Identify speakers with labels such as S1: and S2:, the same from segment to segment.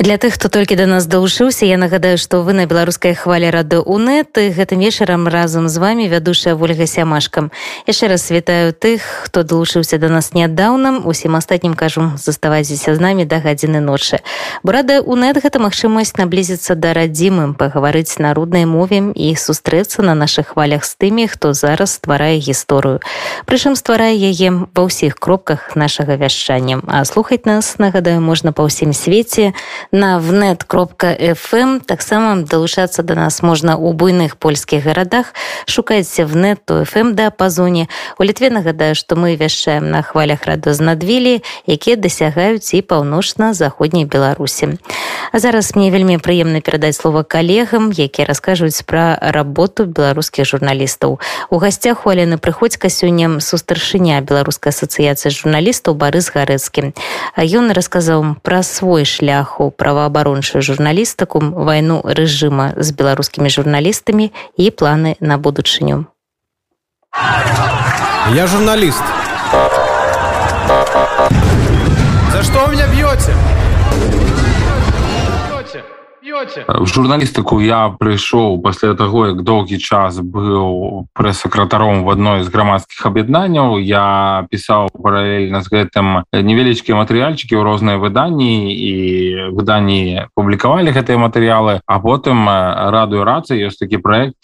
S1: Для тых, хто толькі да нас далучыўся, я нагадаю, што вы на беларускай хвалі рады УНэт і гэтым вечарам разам з вами вядушая ольга сямашкам. Яшчэ раз вітаю тых, хто далучыўся да нас нядаўна, усім астатнім кажу, заставайцеся з намі да гадзіны ночы. Бо рада УНэт гэта магчымасць наблізіцца да радзімым, пагаварыць на руднай мове і сустрэцца на нашых хвалях з тымі, хто зараз стварае гісторыю. Прычым стварае яе ва ўсіх кропках нашага вяшчання. А слухаць нас, нагадаю, можна па ўсім свеце, на внет кропка fm таксама далучацца до нас можна у буйных польскіх гарадах шукайце в нет то fm да пазоне у літве нагадаю што мы вяшчаем на хвалях раду знадвілі якія дасягаюць і паўночна-заходняй беларусі. А зараз мне вельмі прыемна перадаць слова калегам якія раскажуць пра работу беларускіх журналістаў. У гасцях у алены прыходзька сёння сустаршыня беларускай асацыяцыі журналістаў барыс гарэцкі. Ён расказаў пра свой шлях у праваабарончую журналістыку вайну рэжыма з беларускімі журналістамі і планы на будучыню
S2: я журналіст за что меня б'ёце
S3: в журналістыку я прыйшоў пасля таго як доўгі час быў прэс-сакратаром в адной з грамадскіх аб'яднанняў я пісаў паралельна з гэтым невялічкія матэрыяльчыкі ў розныя выданні і выданні публікавалі гэтыя матэрыялы а потым радыё рацыі ёсць такі проект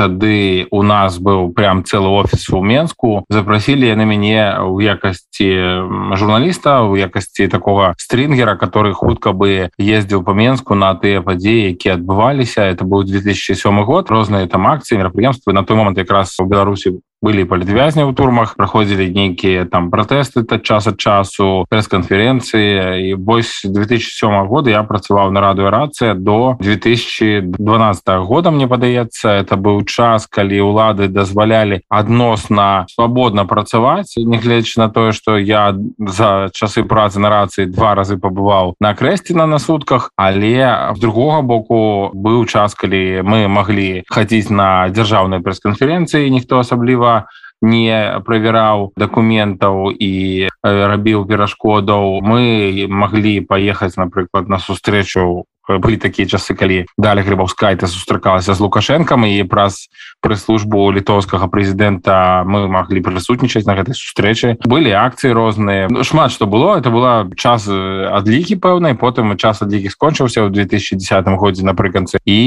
S3: тады у нас быў прям цэлы офіс у менску. Запросілі яны мяне ў якасці журналіста у якасці такого стрінгера который хутка бы ездзіў по менску на тыя падзеі якія адбываліся. Это быў 2007 год. Розныя там акцыі мерапрыемствы. На той момант якраз у беларусі былі палітвязні ў турмах праходзілі нейкія там пратэсты та час ад часу прэс-канферэнцыі і вось 2007 года я працаваў на радыё рацыя до 2012 года мне падаецца это быў час калі ўлады дазвалялі адносна свабодна працаваць нягледзячы на тое што я за часы працы на рацыі два разы пабываў на крэсціна на сутках але з другога боку быў час калі мы маглі хадзіць на дзяржаўнай прэс-канферэнцыі ніхто асабліва не правяраў дакументаў і рабіў перашкодаў мы маглі паехаць напрыклад на сустрэчу былі такія часы калі далі грыбаўскайта сустракалася з лукашэнкам і праз прэс-службу літоўскага прэзідэнта мы маглі прысутнічаць на гэтай сустрэчы былі акцыі розныя ну, шмат што было это была час адлікі пэўнай потым час адлікі скончыўся ў 2010 годзе напрыканцы і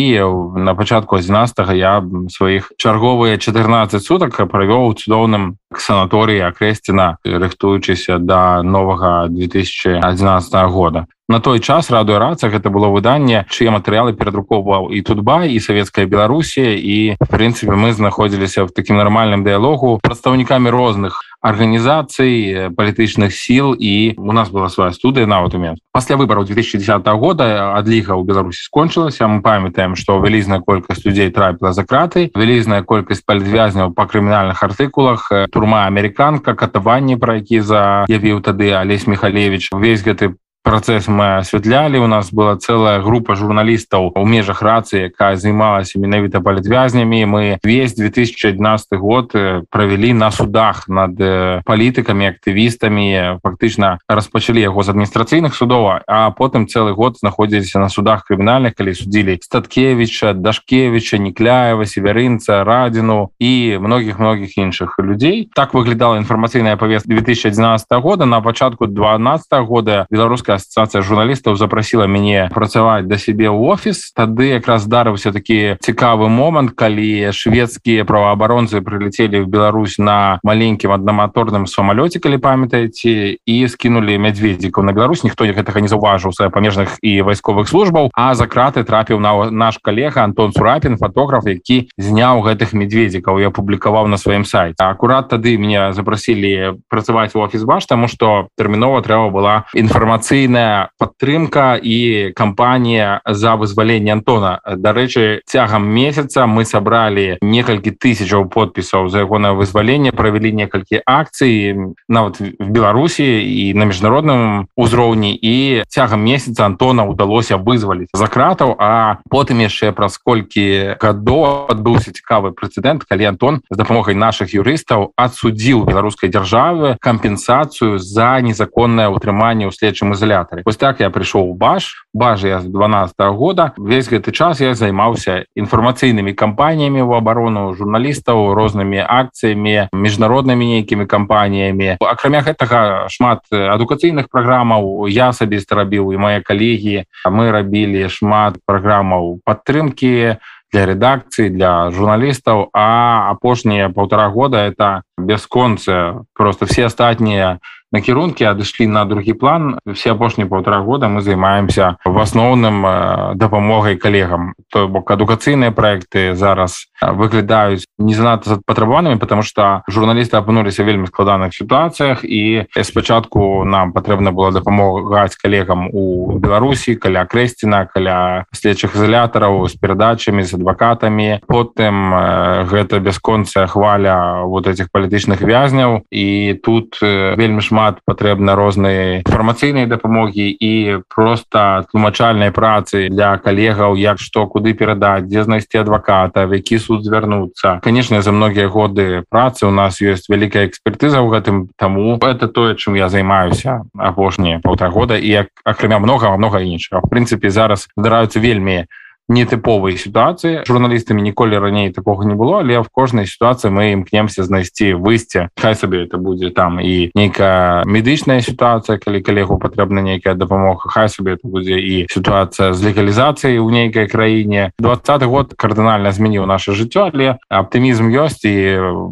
S3: на пачатку 11 я сваіх чарговыя 14 сутак правёў цудоўным санаторыі акрэсціна рыхтуючыся да новага 2011 года. На той час радыё раца гэта было выданне чые матэрыялы перадрукоўваў і тутба і савецкая беларусія і в прынцыпе мы знаходзіліся в такім нармальным дыялогу прадстаўнікамі розных арганізацый палітычных сіл і у нас была свая студыя нават умен пасля выбораў 2010 года адліга ў беларусі скончылася мы памятаем што вялізная колькасць людзей трапіла за краты вялізная колькасць палітвязняў па крымінальных артыкулах турма американка катаванні пра які заявіў тады алесь михалевич увесь гэты працэс мы асвятлялі у нас была целая група журналістаў у межах рацыі якая займалася менавіта палітвязнямі мы весь 2011 год правялі на судах над палітыкамі актывістамі фактычна распачалі яго з адміністрацыйных судова а потым цэлы год знаходзіліся на судах крымінальных калі судзілі статкевича дашкевича некляева северынца радзіну і многіх многіх іншых людзей так выглядала інфармацыйная павест 2011 года. На пачатку 12 года беларуская ассоциация журналістаў запрасіла мяне працаваць да сябе ў офіс тады якраз здарыўся такі цікавы момант калі шведскія праваабаронцы прилетелі в Беларусь на маленькім аднаматорным самалёце калі памятаеце і скінули мядзведзікаў на Беларусь ніхто гэтага не заўважыў свае памежных і вайсковых службаў. А за краты трапіў на наш калега Антон сурапін фотограф які зняў гэтых медведзікаў я публікаваў на сваім сайце. Акурат тады меня запрасілі працаваць у офіс баш тому что тэрмінова трэба была інфармацыя інфармацыйная падтрымка і кампанія за вызваленне Антона. Дарэчы цягам месяца мы сабралі некалькі тысячаў подпісаў за ягонае вызваленне правялі некалькі акцый нават в беларусі і на міжнародным узроўні. І цягам месяца Антона удалося вызваліць за кратаў а потым яшчэ праз колькі гадоў адбыўся цікавы прэцэдэнт калі Антон з дапамогай наших юрыстаў адсудзіў беларускай дзяржавы кампенсацыю за незаконнае ўтрыманне ў следчым ізоля изолятары вось так я прыйшоў баш. Бажа я з 12 -го года. Весь гэты час я займаўся інфармацыйнымі кампаніямі в абарону журналістаў рознымі акцыямі міжнароднымі нейкімі кампаніямі. Акрамя гэтага шмат адукацыйных праграмаў я асабіста рабіў і мае калегі. Мы рабілі шмат праграмаў падтрымки для рэдакцыі для журналістаў. А апошнія полтора года это бясконцы просто все астатнія накірункі адышлі на другі план. Все апошнія полтора года мы займаемся в асноўным э, дапамогай калегам то бок адукацыйныя проекты зараз выглядаюць не занадта патрабаванымі потому что журналісты апынуліся вельмі складаных сітуацыях і спачатку нам патрэбна было дапамагаць калегам у беларусі каля крэсціна каля следчых изолятараў з перадачамі з адвакатамі потым э, гэта бясконцая хваля вот этих палітычных вязняў і тут вельмі шмат патрэбна розныя інфармацыйнай дапамогі і просто тлумачальнай працы для калегаў як што куды перадаць дзе знайсці адваката в які суд звярнуцца. Конечно за многія годы працы у нас ёсць вялікая экспертыза ў гэтым таму это тое чым я займаюся апошнія полтора года і як акрамя многога много іншага. В прынцыпе зараз здараюцца вельмі нетыповай сітуацыі журналістамі ніколі раней такога не было але в кожнай сітуацыі мы імкнемся знайсці выйсце хай сабе это будзе там і нейкая медычная сітуацыя калі калегу патрэбна нейкая дапамога хай сабе это будзе і сітуацыя з легалізацыяй у нейкай краіне двадцаты год кардынальна змяніў наше жыццё але аптымізм ёсць і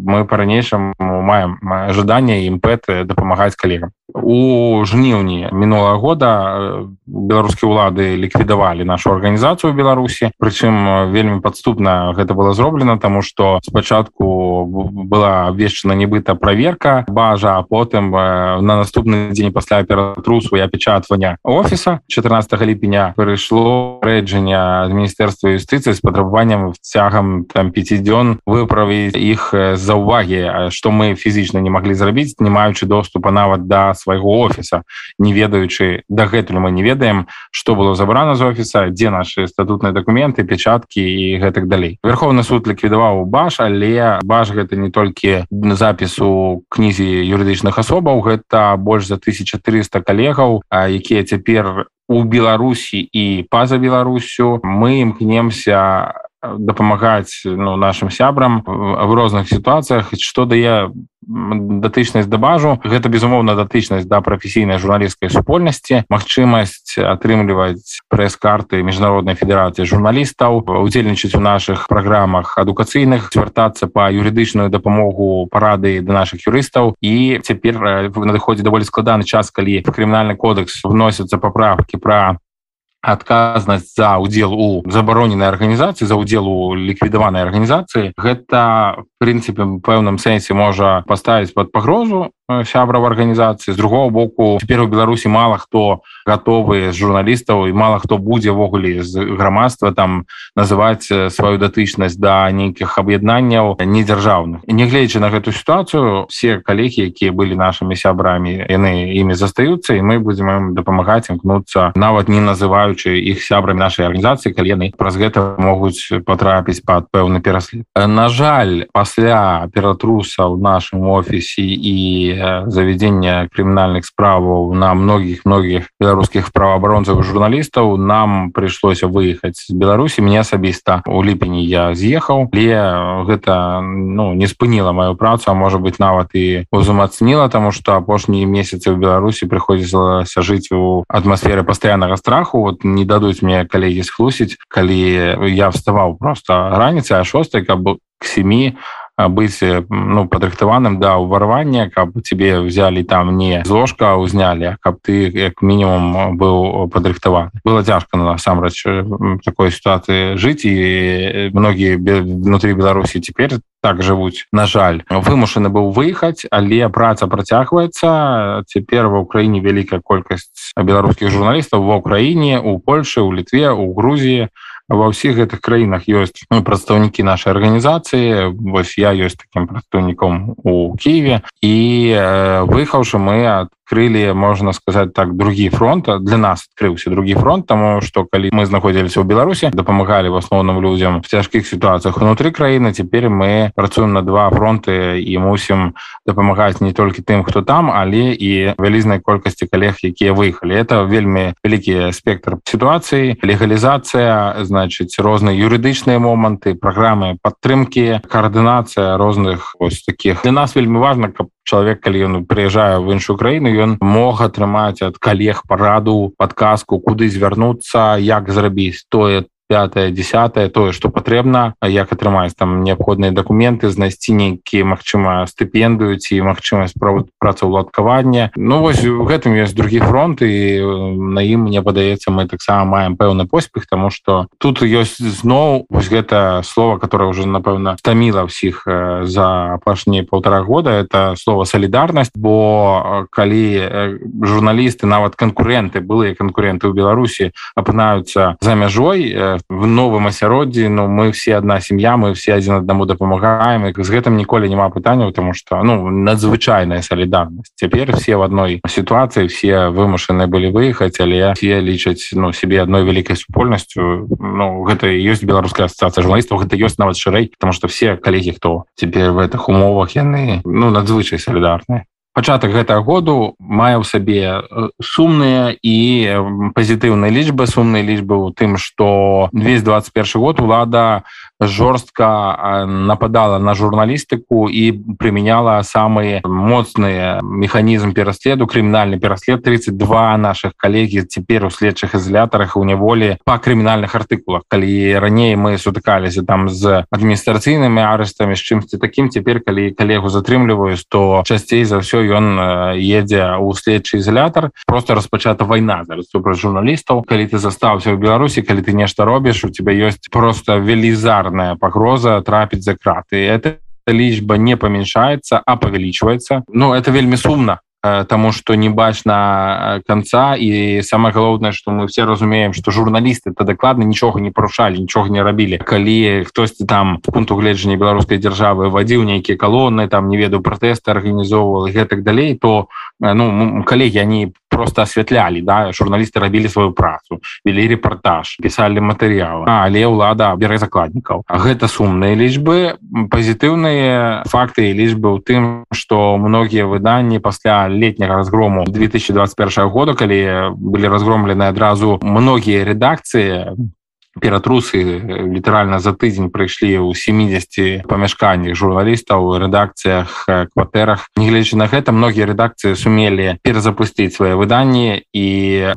S3: мы па-ранейшаму маем ожидание імпэт дапамагаць калегам у жніўні мінулого года беларускія ўлады ліквідавалі нашу арганізацыю беларусі. Прычым вельмі падступна гэта было зроблена тому что спачатку была абвешчана нібыта проверка бажа а потым на наступны дзень пасля ператрусу і апечатвання офіса 14 ліпеня прыйшло рэджання міністэрства юстыцыі з патрабаваннем цягам там 5 дзён выправіць іх за ўвагі што мы фізічна не маглі зрабіць не маючы доступа нават да свайго офіса не ведаючы дагэтуль мы не ведаем что было забрана з офіса дзе наши статутныя документы печатки і гэтак далей. Верховны суд ліквідаваў баш але баш гэта не толькі запісу кнізе юрыдычных асобаў гэта больш за 1300 калегаў якія цяпер у беларусі і па-за беларусю. Мы імкнемся дапамагаць ну, нашим сябрам в розных сітуацыях что дае датычнасць да бажу. Гэта безумоўна датычнасць да прафесійнай журналісцкай супольнасці. Мачымасць атрымліваць прэс-карты міжнароднай федэрацыі журналістаў удзельнічаць у наших праграмах адукацыйных звяртацца па юрыдычную дапамогу парады да наших юрыстаў. І цяпер надыходзіць даволі складаны час калі крымінальны кодекс вносятся паправкі пра адказнасць за удзел у забароненай арганізацыі за удзел у ліквідаванай арганізацыі гэта прынцыпе пэўным сэнсе можа паставіць под пагрозу сябраў арганізацыі з другого боку цяпер у беларусі мала хто готовы з журналістаў і мала хто будзе ввогуле з грамадства там называць сваю датычнасць да нейкіх аб'яднанняў недзяржаўных нягледзячы на гэту сітуацыю все калегі якія былі нашими сябрамі яны імі застаюцца і мы будзем ім дапамагаць імкнуцца нават не называючы іх сябрамі нашай арганізацыі калі яны праз гэта могуць патрапіць под пэўны пераслед на жаль пасля ператруса в нашем офісе і завядзення крымінальных справаў на многіх многіх беларускіх праваабаронцаў журналістаў нам прыйшлося выехаць з беларусі мне асабіста у ліпені я з'ехаў але гэта ну не спыніла маю працу а можа быть нават і узумацніла тому что апошнія месяцы ў беларусі прыходзілася жыць у атмасферы пастаяннага страху. Вот не дадуць мне калегі схлусіць. Калі я вставаў просто раніцай а шостой каб к семі быць ну падрыхтаваным да ўварвання каб тебе взяли там не зложка узнялі каб ты як мінімум быў падрыхтаваны было цяжка насамрэч такой сітуацыі жыць і многія внутри беларусі цяпер так жывуць на жаль. Вымушаны быў выехаць але праца працягваецца цяпер ва ўкраіне вялікая колькасць беларускіх журналістаў ва ўкраіне у Польше у літве у Грузіі ва ўсіх гэтых краінах ёсць ну, прадстаўнікі нашай арганізацыі вось я ёсць таким прадстаўніком у Киеве і э, выехаўшы мы ад открыли можно сказать так другі фронта для нас открыўся другі фронт тому что калі мы знаходзіліся ў беларусе дапамагалі в асноўным людзям в цяжкіх сітуацыях унутры краіны цяпер мы працуем на два фронты і мусім дапамагаць не толькі тым хто там але і вялізнай колькасці калег якія выехалі это вельмі вялікі спектр сітуацыі легалізацыя значыць розныя юрыдычныя моманты праграмы падтрымки коаардынацыя розных ось таких. Для нас вельмі важно каб чалавек калі ён прыязджае в іншую краіну ён мог атрымаць ад калег параду подказку куды звярнуцца як зрабіць тое пятое десятое тое что патрэбна як атрымаць там неабходныя документы знайсці нейкія Мачыма стыпендую ці магчымасць працаўладкавання Ну вось гэтым ёсць другі фронт і на ім мне падаецца мы таксама маем пэўны поспех тому что тут ёсць зноў вось гэта слово которое уже напэўна стаміла ўсіх за апашнія полтора года это слово солідарнасць бо калі журналісты нават канкуренты былыя канкуренты ў беларусі апынаюцца за мяжой в новым асяроддзі ну, мы все одна сям'я мы все адзін аднаму дапамагаем з гэтым ніколі няма пытанняў тому что ну надзвычайная солідарнасць цяпер все в одной сітуацыі все вымушаны былі выехаць але все лічаць ну себе одной вялікай супольнасцю Ну гэта ёсць беларуская ассоциация журналістаў гэта ёсць нават шырэй потому что все калегі хто цяпер в гэтых умовах яны ну надзвычай солідарныя пачатак гэтага году мае ў сабе сумныя і пазітыўныя лічбы. Сумныя лічбы ў тым што 221 год улада жорстка нападала на журналістыку і прымяняла самыя моцныя механізм пераследу крымінальны пераслед. 32 наших калегі цяпер у следчых ізалятарах у няволі па крымінальных артыкулах. Калі раней мы сутыкаліся там з адміністрацыйнымі арыстамі з чымсьці такім цяпер калі калегу затрымліваюць то часцей за ўсё ён едзе ў следчы ізалятар. Просто распачата вайна зараз супраць журналістаў. Калі ты застаўся ў беларусі калі ты нешта робіш у тебя ёсць просто велізар регулярная погроза трапить за краты это лічба не памяншается а павялічваецца. Но это вельмі сумно тому что не бачна конца. І самое галоўнае что мы все разумеем что журналісты то дакладна нічога не парушалі нічога не рабілі калі хтосьці там пункту гледжання беларускай дзяржавы вадзіў нейкія калоны там не ведаю пратэсты арганізоўвал гэтак далей то ну калегі они просто асвятлялі да журналісты рабілі сваю працу вялі репортаж пісалі матэрыялы але ўлада бярэ закладнікаў гэта сумныя лічбы пазітыўныя факты і лічбы ў тым что многія выданні пасля летняга разгрому 2021 года калі былі разгромлены адразу многія рэдакцыі ператрусы літаральна за тыдзень прыйшлі ў 70 памяшканнях журналістаў рэдакцыях кватэрах. Негледзячы на гэта многія рэдакцыі сумелі перазапусціць свае выданні і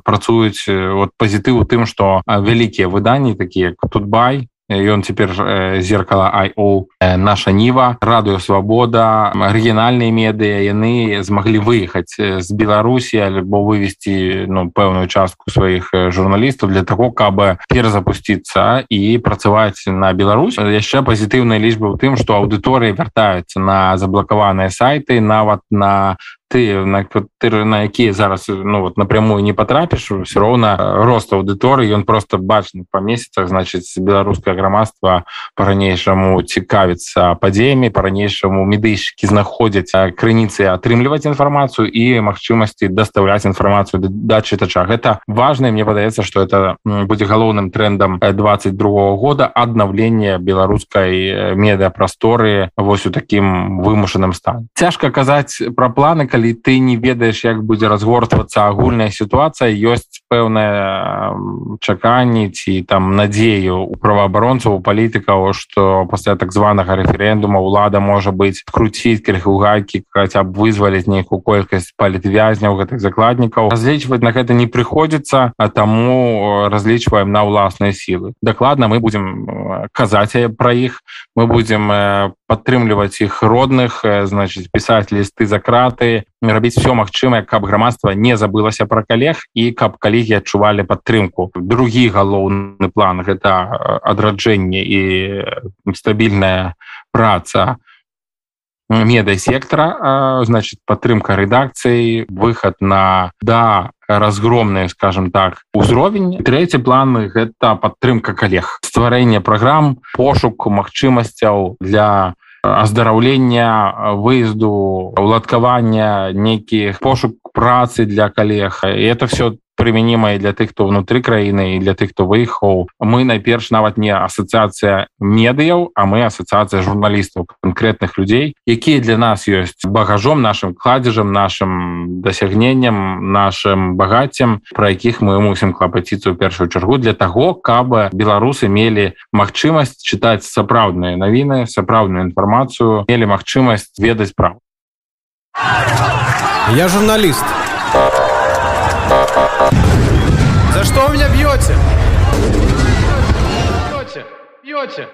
S3: працуюць от пазітыву тым што вялікія выданні такія тут бай ён цяпер зеркала IO наша ніва радыё свабода арыгінальныя медыа яны змаглі выехаць з беларусі альбо вывесці ну пэўную частку сваіх журналістаў для того каб перазапусціцца і працаваць на Беларусь. Яшчэ пазітыўная лічба ў тым што аўдыторыя вяртаюцца на заблакаваныя сайты нават на ты на кватыры на якія зараз ну вот напрямую не потрапіш все роўна рост аўдыторыі ён просто бачны па месяцах значыць беларускае грамадства по-ранейшаму цікавіцца падзеямі по-ранейшаму медыйшчыкі знаходзяць крыніцы атрымліваць інфармацыю і магчымасці даставляць інфармацыю да чытача гэта важна мне падаецца что это будзе галоўным трендам 22 -го года аднаўлення беларускай медыапрасторы вось у таким вымушаным стан цяжка казаць про планы калі ты не ведаеш як будзе разгортвацца агульная сітуацыя ёсць пэўнае чаканні ці там надзею у праваабаронцаў у палітыкаў што пасля так званага рэферэндума ўлада можа быць круціць крыху гайкі хаця б вызваліць нейкую колькасць палітвязняў гэтых закладнікаў. Разлічваць на гэта не прыходзіцца а таму разлічваем на ўласныя сілы. Дакладна мы будзем казаць пра іх. Мы будзем падтрымліваць іх родных значыць пісаць лісты за краты рабіць все магчымае каб грамадства не забылася пра калег і каб калегі адчувалі падтрымку. Другі галоўны план гэта адраджэнне і стабільная праца меда сектора значит падтрымка рэдакцыі выход на да разгромные скажем так узровень. Третий план гэта падтрымка калег стварэнне программ пошук магчымасцяў для аздараўлення выезду уладкавання нейкіх пошук працы для калег і это все прымянімае для тых хто внутры краіны і для тых хто выехаў мы найперш нават не асацыяцыя медыяў а мы асацыяцыя журналістаў канкрэтных людзей якія для нас ёсць багажом нашим кладзежам нашим дасягненнем нашим багаццем про якіх мы мусім клапаціцца ў першую чаргу для того каб беларусы мелі магчымасць чытаць сапраўдныя навіны сапраўдную інфармацыю мелі магчымасць ведаць прав
S2: я журналіст За что вы меня бьете? Бьете, бьете.